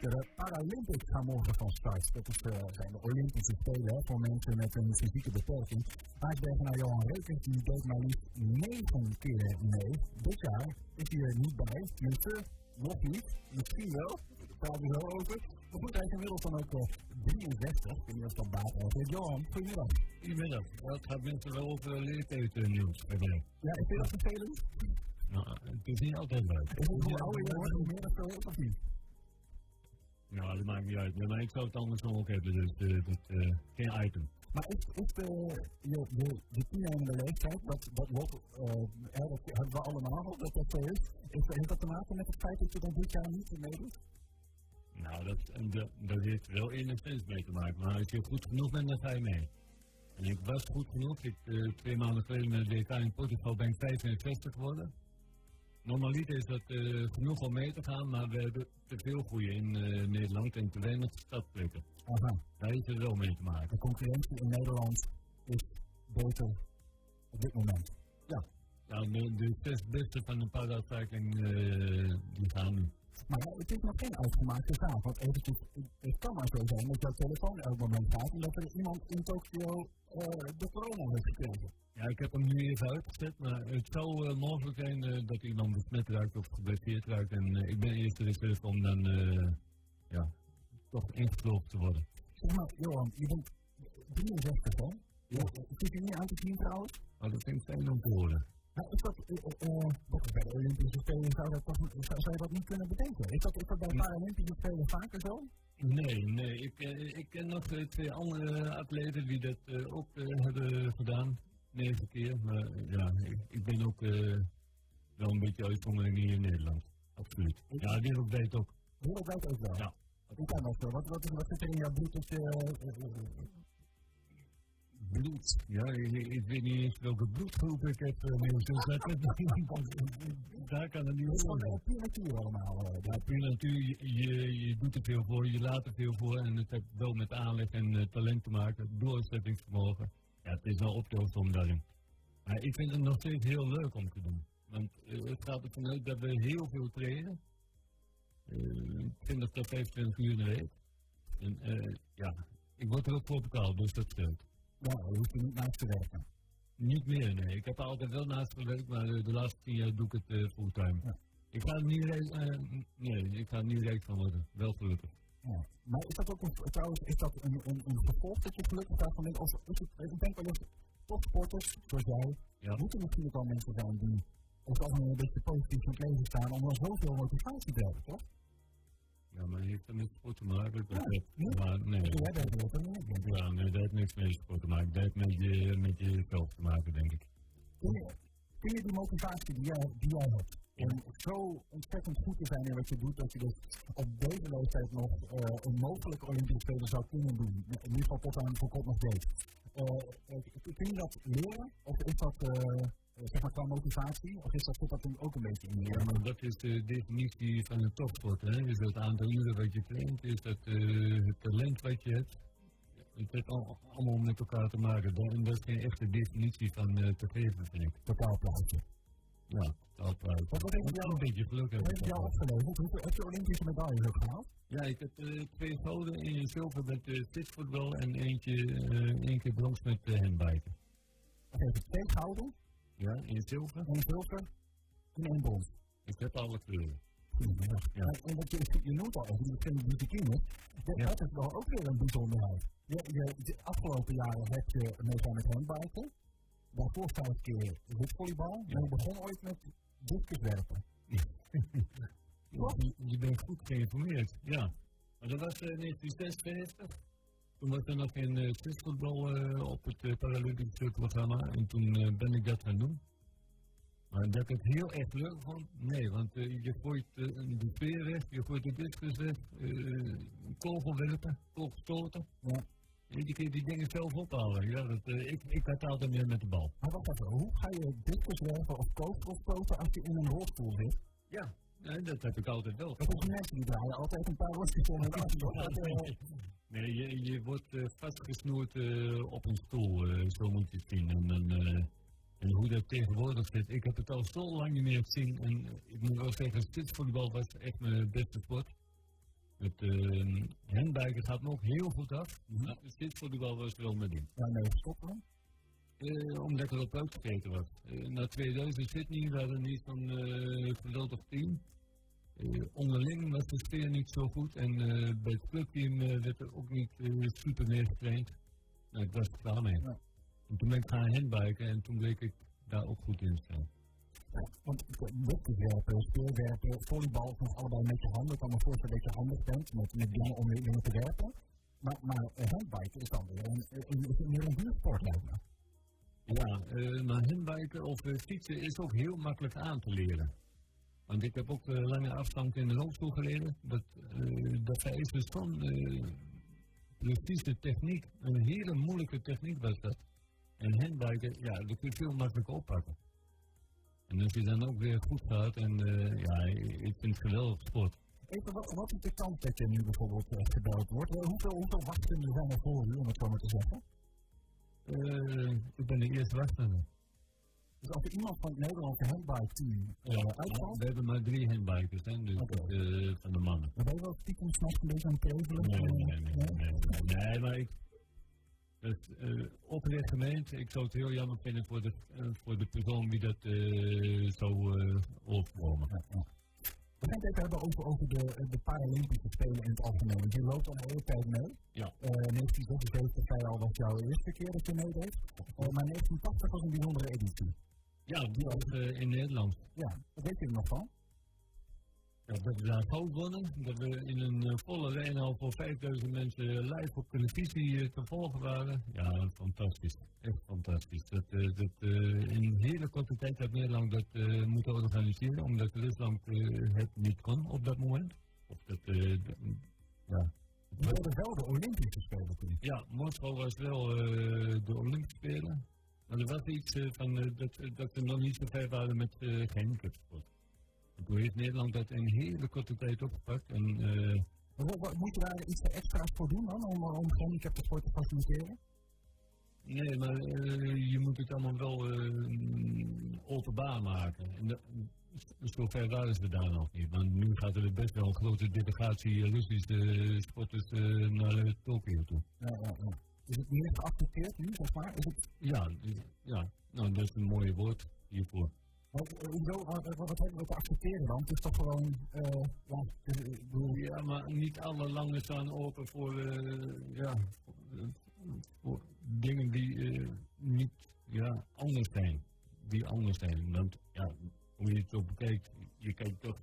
De Paralympics gaan morgen van start. Dat is, uh, zijn de Olympische Spelen voor mensen met een fysieke beperking. naar Johan Rekers die deed maar liefst negen keer mee. Dit jaar is hij er niet bij. Tenminste, nog niet. Misschien wel. Daar praten we zo over. Maar goed, hij is inmiddels dan ook uh, 63. Ik weet niet of dat baat heeft. Johan, goedemiddag. Goedemiddag. Dat gaat mensen wel over leeftijd nieuws. Ja, is dit vervelend? Nou, het is niet altijd leuk. Hoe ouder je wordt, hoe meer Nou, dat maakt niet uit. Maar ik zou het anders nog ook hebben, dus uh, dat, uh, geen item. Maar is, is de, je, je, de toenemende leeftijd, dat, dat wordt, dat hebben we allemaal, dat dat zo is, is, heeft dat te maken met het feit dat je dan dit jaar niet meedoet? Nou, dat, dat, dat heeft wel enigszins mee te maken, maar als je goed genoeg bent, dan ga je mee. En ik was goed genoeg, ik, uh, twee maanden geleden met de DK in Portugal ben ik 65 geworden. Normaliter is dat uh, genoeg om mee te gaan, maar we hebben te veel groeien in uh, Nederland en te weinig stadsplekken. Aha. Daar heeft het wel mee te maken. De concurrentie in Nederland is beter op dit moment. Ja. Ja, de, de zes beste van de paracycling uh, die gaan nu. Maar het is nog geen uitgemaakte zaak, want eventjes, het kan maar zo zijn dat jouw telefoon elk moment gaat en dat er iemand in Tokio de corona heeft gekregen. Ja, ik heb hem nu even uitgezet, maar het zou uh, mogelijk zijn uh, dat iemand besmet raakt of geblesseerd raakt. En uh, ik ben eerst de reserve om dan ja, toch ingevlogen te worden. Zeg maar, Johan, je bent 63 hè? Ja. Zit je niet aan te zien trouwens? Oh, dat vind ik fijn om te horen. Nou, is dat, uh, bij de Olympische Spelen zou, dat zou, zou je dat niet kunnen bedenken? Is dat, is dat bij Paralympische Spelen vaker zo? Nee, nee. Ik, ik ken nog twee andere atleten die dat ook hebben gedaan negen keer. Maar ja, ik, ik ben ook uh, wel een beetje uitzondering hier in Nederland. Absoluut. Ja, wereldwijd ook. Wereldwijd ook wel? Ja. Hoe kan dat zo? Wat, wat, wat zit er in jouw bloed? Dat, bloed? Ja, ik, ik, weet niet eens welke bloedgroep ik heb uh, neergezet. Daar kan het niet over. Natuur allemaal. Uh, ja, puur natuur. Je, je, je, doet er veel voor, je laat er veel voor. En het heeft wel met aanleg en uh, talent te maken. Doorzettingsvermogen. Ja, het is wel optelsom daarin. Maar ik vind het nog steeds heel leuk om te doen. Want uh, het gaat ervan uit dat we heel veel trainen. Uh, 20 tot 25 uur in de week. En ja, ik word er ook voor betaald, dus dat scheelt. Ja, je hoeft er niet naast te werken. Niet meer, nee. Ik heb er altijd wel naast gewerkt, maar de laatste tien jaar doe ik het uh, fulltime. Ja. Ik ga er niet rijk, nee, ik ga er niet rijk van worden. Wel gelukkig. Ja. Maar is dat ook een, trouwens, is dat een, een, een gevolg dat je gelukkig daarvan bent? Of is het, ik denk wel eens, topsporters, zoals jij, ja. moeten natuurlijk al mensen zijn die of allemaal een beetje positief in het leven staan om dan zoveel motivatie te hebben, toch? Ja, maar heeft er met sport te maken? Ja, nee. Maar, nee. Jij bent er ook niet. Ja, nee, dat heeft niks met sport te maken. Dat heeft met, je, met jezelf te maken, denk ik. Kun je, kun je die motivatie die jij, die jij hebt, om zo ontzettend goed te zijn in wat je doet, dat je dus op deze leeftijd nog uh, een mogelijke Olympische Spelen zou kunnen doen. In ieder geval tot aan voor kort nog deed. Uh, kun je dat leren? Of is dat uh, zeg maar qua motivatie? Of is dat, zit dat ook een beetje in je? Ja, maar dat is de definitie van een topsport. Hè? Is het aantal uren wat je traint? Is dat het talent wat je hebt? Het heeft allemaal met elkaar te maken. En dat is geen echte definitie van te geven, vind ik. Totaal plaatje. Ja, uh, Wat, heeft jou een beetje geluk Wat heeft jou opgeleverd? Hoeveel heb je Olympische medailles ook gehaald? Ja, ik heb uh, twee gouden, één zilver met uh, en eentje, één keer brons met handbiken. Oké, twee gouden? Ja, één zilver. Eén zilver en één brons. Ik heb alle kleuren. Ja. ja. En wat je, je noemt al even, die twee boutique dat, ja. dat is wel ook weer een bijzonderheid. Je, je, de afgelopen jaren heb je meegaan met handbiken daarvoor vijf keer witvolleybal. Ja. En ik begon ooit met discuswerpen. je, je bent goed geïnformeerd, ja. Maar dat was uh, 1956. Toen was er nog geen uh, uh, op het uh, Paralympische programma. En toen ben ik dat gaan doen. Maar dat ik het heel erg leuk vond? Nee, want je gooit de speer weg, je gooit de discus weg, kogel werpen, kogel stoten. Ja. Je kunt die dingen zelf ophalen. Ja, dat, ik, ik had altijd meer met de bal. Maar wacht even, hoe ga je discus werpen of kogelstoten als je in een rolstoel zit? Ja, nee, dat heb ik altijd wel. Dat is mensen die draaien altijd een paar rostjes om en. Nee, je, je wordt uh, vastgesnoerd uh, op een stoel, zo moet je het zien. En, en, en, hoe dat tegenwoordig zit, ik heb het al zo lang niet meer gezien. En ik moet wel zeggen, spitsvoetbal was echt mijn beste sport. Met uh, handbiken gaat nog heel goed af. Mm -hmm. Maar Volleybal was wel met in. Ja, nee, stoppen. Omdat er op uitgekeken was. Uh, na 2000 Sydney waren we niet van uh, geweldig team. Onderling was de sfeer niet zo goed en uh, bij het clubteam uh, werd er ook niet super meer getraind. Nou, ik was er klaar mee. Ja. En toen ben ik gaan handbiken en toen bleek ik daar ook goed in te staan. Ja, want werpen, speelwerpen, volleybal, nog allebei met je handen. Ik kan me voorstellen dat je handig bent met, met dingen om dingen te werpen. Maar, maar handbiken is dan weer een, meer een buurtsport lijkt me. Ja, uh, maar handbiken of fietsen is ook heel makkelijk aan te leren. Want ik heb ook uh, lange afstand in de rolstoel gereden. Dat, dat is dus van precies de techniek, een hele moeilijke techniek was dat. En handbiken, ja, dat kun je veel makkelijker oppakken. En als je dan ook weer goed gaat, en ja, ik vind het geweldig sport. Even, wat, wat is de kans dat je nu bijvoorbeeld gebeld wordt? Hoeveel, hoeveel wachten zijn er voor u, om het zo maar te zeggen? Uh, ik ben de eerste wachtende. Dus als er iemand van het Nederlandse handbike team uh, uitvalt? We hebben maar drie handbikers, hè, dus okay. uh, van de mannen. Maar ben je wel stiekem s'nachts een beetje aan het tevelen? Nee, nee, nee, nee, nee, nee, nee, maar ik... Het uh, oprecht gemeend, ik zou het heel jammer vinden voor de, voor de persoon die dat zou overkomen. Ja. We gaan het even hebben over, over de, de Paralympische Spelen in het algemeen. Je loopt al een hele tijd mee. Ja. Uh, 1976 zei al was jouw eerste keer dat je meedeed. Uh, maar 1980 was een bijzondere editie. Ja, die was uh, in Nederland. Ja, wat weet je er nog van? Ja, dat we daar goud wonnen. Dat we in een uh, volle arena voor 5000 mensen live op televisie uh, te volgen waren. Ja, fantastisch. Echt fantastisch. Dat, dat in een hele korte tijd Nederland dat moeten organiseren, omdat Rusland het niet kon op dat moment. Of dat, ja. Het worden wel de Olympische Spelen toen. Ja, Moskou was wel de Olympische Spelen. Maar er was iets van dat, dat we nog niet zo ver waren met gehandicapsport. Toen heeft Nederland dat in hele korte tijd opgepakt. En, uh, wat, moet je daar iets extra's voor doen dan, om, om te faciliteren? Nee, maar uh, je moet het allemaal wel uh, openbaar maken. En de, zover waren ze daar nog niet. Want nu gaat er best wel een grote delegatie Russische sporters naar Tokio toe. Ja, ja, ja. Is het meer geaccepteerd nu, zeg maar? Is het... Ja, ja, nou, dat is een mooie woord hiervoor. Wat, hoezo, wat, wat hebben we te accepteren dan? Het is toch gewoon, uh, ja, bedoel... ja, maar niet alle langen staan open voor, uh, ja, voor dingen die uh, niet ja, anders zijn. Die anders zijn. Want ja, hoe je het zo bekijkt, je kijkt toch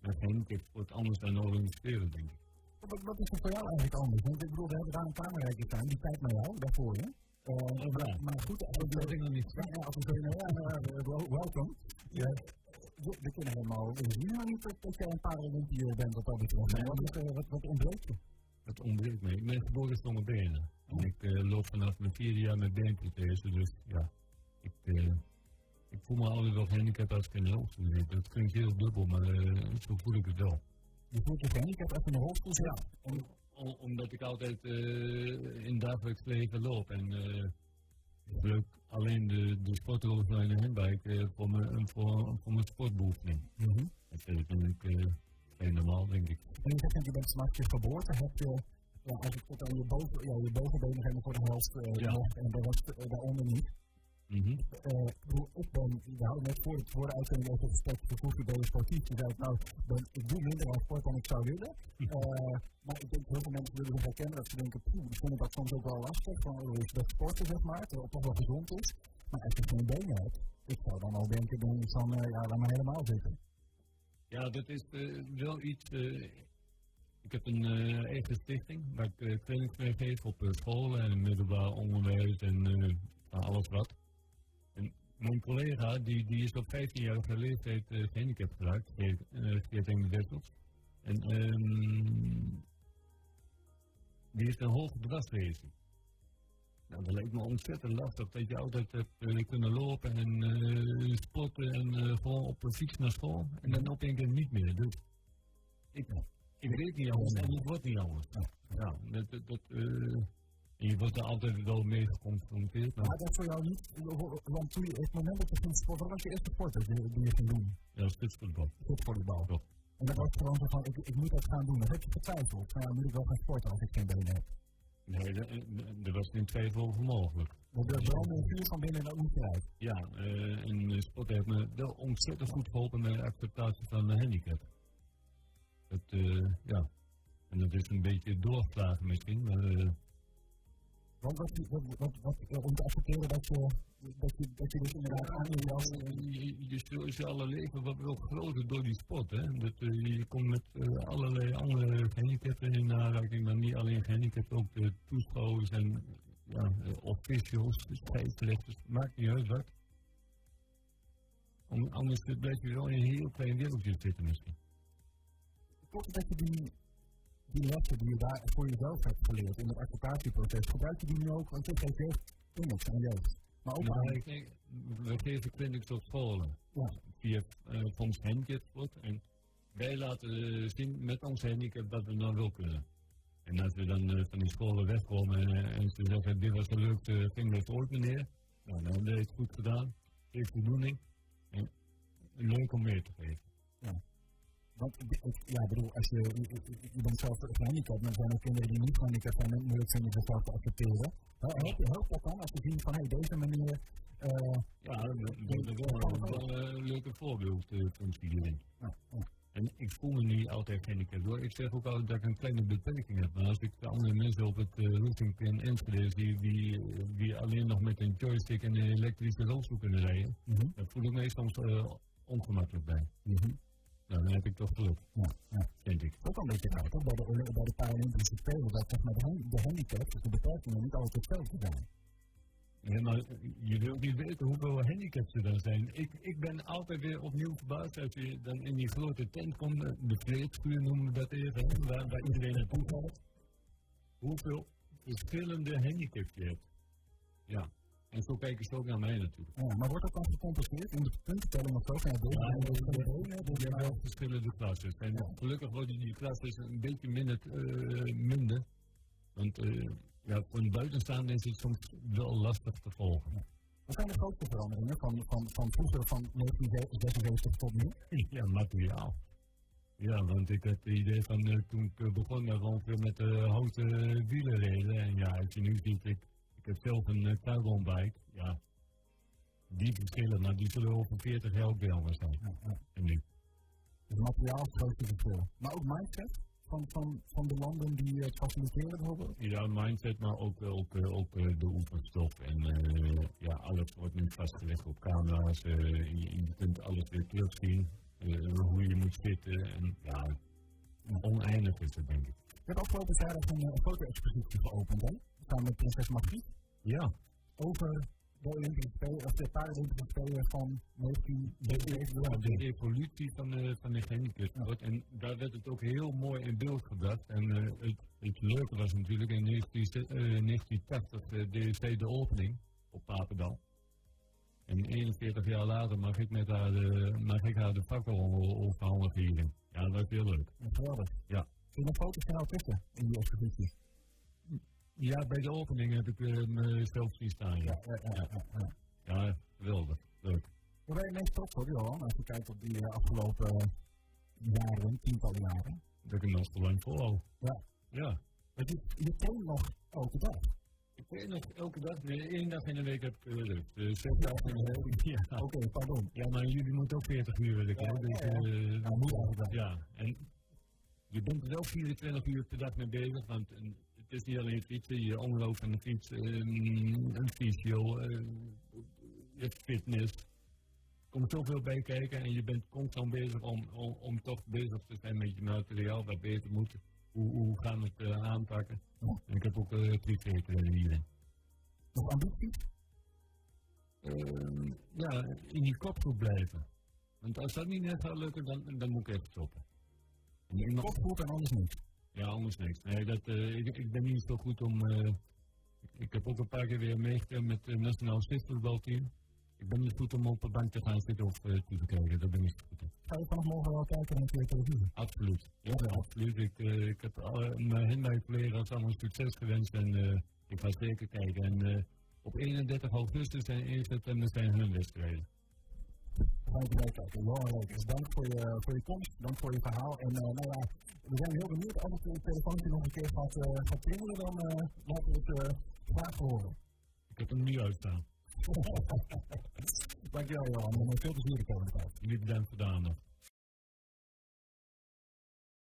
naar handicap wordt anders dan organiseren, denk ik. Wat, wat is er voor jou eigenlijk anders? Want ik bedoel, we hebben daar een kamerrijker staan, die kijkt naar jou, daarvoor je. Uh, ja. Maar goed, als we ik nog niet. Ja, als we welkom. Ja. We, we kunnen helemaal, we zien helemaal niet dat, dat jij een Paralympiër bent wat dat betreft. Nee, wat, ontbreekt je? Het ontbreekt me. Ik ben geboren zonder benen. En ik uh, loop vanaf mijn vierde jaar met beenprothese, dus ja. Ik, uh, ik voel me altijd wel gehandicapt als ik in de rolstoel zit. Dat klinkt heel dubbel, maar zo voel ik het wel. Je voelt je gehandicapt als je in de rolstoel zit? Ja omdat ik altijd uh, in dagelijks leven loop. En uh, ik gebruik alleen de, de sportrollen en de handbike uh, voor, mijn, voor, voor mijn sportbeoefening. Mm -hmm. Dat vind ik uh, helemaal, denk ik. En je zegt, je bent vanaf je geboorte, heb je, ja, als ik tot aan je, boven, ja, je bovenbenen voor de helft ja. en de rest daaronder niet. Mm -hmm. uh, ik ben, net voor het voor de uitzending over gesprek gevoerd ben je sportief. Je zei, nou, ben, ik doe minder aan sport dan ik zou willen. Uh, maar ik denk heel veel mensen willen zich herkennen dat ze denken, poeh, ik vind dat soms ook wel lastig. Van, oh, is dat sporten, zeg maar, terwijl het toch wel gezond is. Maar als je geen benen hebt, ik zou dan al denken, dan is dan, uh, ja, laat maar helemaal zitten. Ja, dat is wel iets. ik heb een eigen stichting waar ik trainings mee geef op scholen en middelbaar onderwijs en alles wat mijn collega, die, die is op 15-jarige leeftijd uh, gehandicapt geraakt, Geert uh, Wessels. En um, die is een hoge dwarslezen. Nou, dat lijkt me ontzettend lastig dat je altijd hebt uh, kunnen lopen en uh, sporten en gewoon op een fiets naar school en dan op een keer niet meer. Dus ik, ik weet niet anders en het wordt niet anders. Ja, dat, dat, je wordt er altijd wel mee geconfronteerd. Maar, maar dat voor jou niet, want toen je, het moment dat je ging sporten, was je eerste sport die, die je ging doen? Ja, spitsvoetbal. Spitsvoetbal. En dat was gewoon zo van, ik, ik moet dat gaan doen. Dat heb je getwijfeld. Nou, moet ik wel gaan sporten als ik geen benen heb. Nee, er was geen twijfel over mogelijk. Dat is wel een vuur van binnen en dat moet eruit. Ja, uh, en sport heeft me wel ontzettend goed geholpen met de acceptatie van mijn handicap. Het, uh, ja, en dat is een beetje doorgeslagen misschien, maar... Uh, want wat, wat, wat, wat, om te accepteren dat je, dat je, dat je dus inderdaad aan je jas... Je, sociale leven wordt wel groter door die sport, hè. Dat, uh, je komt met uh, allerlei andere gehandicapten in aanraking, maar niet alleen gehandicapten, ook de toeschouwers en ja, officials, scheidsrechters, maakt niet uit wat. Om, anders blijf je wel in een heel klein wereldje zitten misschien. Klopt dat je die die lessen die je daar voor jezelf hebt geleerd in het acceptatieproces, gebruik je die nu ook? Want je geeft heel clinics aan jeugd. Maar ook nou, aan... we geven clinics op scholen. Ja. Via uh, Fonds Handicap En wij laten uh, zien met ons handicap dat we nou wel kunnen. En als we dan uh, van die scholen wegkomen en, en ze zeggen, dit was leuk uh, ooit meneer. Nou, dan hebben we het goed gedaan. Heeft voldoening. En leuk om mee te geven. Ja. Want ja, ik bedoel, als je, je, bent zelf gehandicapt, maar er zijn ook kinderen die niet gehandicapt zijn en moeilijk vinden zichzelf te accepteren. Help je helpt dat dan als je ziet van, hé, hey, deze manier... Uh, ja, dat is wel een leuke voorbeeldfunctie hierin. Ja, ja. En ik voel me niet altijd gehandicapt hoor. Ik zeg ook altijd dat ik een kleine beperking heb. Maar als ik de andere mensen op het uh, routingpin Enschede zie die, die alleen nog met een joystick en een elektrische rolstoel kunnen rijden, mm -hmm. dan voel ik me soms uh, ongemakkelijk bij. Mm -hmm. Nou, dan heb ik toch geluk. Ja, ja. Vind ik. Ook een beetje raar, bij de, bij de Paralympische Spelen, dat zeg maar, de, de handicaps, dus de beperkingen, niet altijd hetzelfde zijn. Ja, maar je wilt niet weten hoeveel handicaps er dan zijn. Ik, ik ben altijd weer opnieuw verbaasd als je dan in die grote tent komt, de kleedschuur noemen we dat even, waar, waar iedereen naartoe gaat. Hoeveel verschillende handicaps je hebt. Ja, en zo kijken ze ook naar mij natuurlijk. Ja, maar wordt dat dan gecompenseerd in de puntentelling of zo? Ja, er zijn wel verschillende klassen. En ja. gelukkig worden die klassen een beetje minder. Uh, minder want uh, ja, voor een buitenstaander is het soms wel lastig te volgen. Ja. Wat zijn de grootste veranderingen van, van, van vroeger van 1976 tot nu? Ja, materiaal. Ja, want ik heb het idee van uh, toen ik begon met met de houten wielen reden. En ja, als je nu ziet, ik ik heb zelf een uh, carbonbike. Ja, die verschillen, maar die zullen over 40 jaar ook weer anders zijn. Ja, ja. En nu? Het materiaal is het grootste verschil. Maar ook mindset van, van, van de landen die het faciliteren bijvoorbeeld? Ja, mindset, maar ook, ook, ook de oefenstof. En uh, ja, alles wordt nu vastgelegd op camera's. Uh, je, je, kunt alles weer terugzien. Uh, hoe je moet zitten. En ja, oneindig is het, denk ik. Je hebt afgelopen vrijdag een, een foto-expositie geopend, hè? Samen met prinses Margriet. Ja. Over de Olympische Spelen, of de Paralympische Spelen van 1977. De evolutie van de, van de. En daar werd het ook heel mooi in beeld gebracht. En uh, het, het leuke was natuurlijk in 1980 uh, deed de opening op Papendal. En 41 jaar later mag ik, met haar de, mag ik haar de fakkel overhandigen. Ja, dat was heel leuk. Geweldig. Ja. Kun je nog foto's van jou tussen in die expositie? Ja, bij de opening heb ik uh, mezelf zien staan. Ja, ja, ja. ja, ja. geweldig. Leuk. Waar ben je meest trots op, Johan, als je kijkt op die uh, afgelopen jaren, tientallen jaren? Dat ik hem nog te lang volhoud. Ja. Ja. Maar je, je traint nog elke dag? Ik train nog elke dag. Nee, één dag in de week heb ik uh, Dus zes dagen in de week. Ja. Oké, okay, pardon. Ja, maar jullie moeten ook 40 uur werken. Ja, dus, ja, ja. Moet Ja, en je bent er wel 24 uur per dag mee bezig, want is niet alleen fietsen, je omloop en de fiets, um, een fysio, uh, je fitness. Er komt zoveel bij kijken en je bent constant bezig om, om, om, toch bezig te zijn met je materiaal, wat beter moet. Hoe, hoe gaan we het uh, aanpakken? En ik heb ook uh, privé hierin. Nog ambities? Uh, ja, in die kopgroep blijven. Want als dat niet net gaat lukken, dan, dan moet ik even stoppen. In kopgroep en anders niet? Ja, anders niks. Nee, dat, uh, ik, ik, ben niet zo goed om. Uh, ik, ik, heb ook een paar keer weer meegegaan met het Nationaal Stichtvoetbalteam. Ik ben niet goed om op de bank te gaan zitten of uh, toe te kijken. Dat ben ik niet goed in. Ga je vanaf morgen wel kijken naar de televisie? Absoluut. Ja, ja. absoluut. Ik, ik heb alle, mijn Hindercollega's allemaal succes gewenst en ik ga zeker kijken. En op 31 augustus en 1 september zijn hun wedstrijden. Ga ik meekijken. Johan dank voor je, voor je komst, dank voor je verhaal. En uh, nou ja, we zijn heel benieuwd. Als het telefoontje nog een keer gaat, uh, gaat pingelen, dan uh, laten we het uh, graag horen. Ik heb hem nu uitstaan. Dankjewel Johan, en veel plezier de komende tijd. Jullie bedankt voor de aandacht.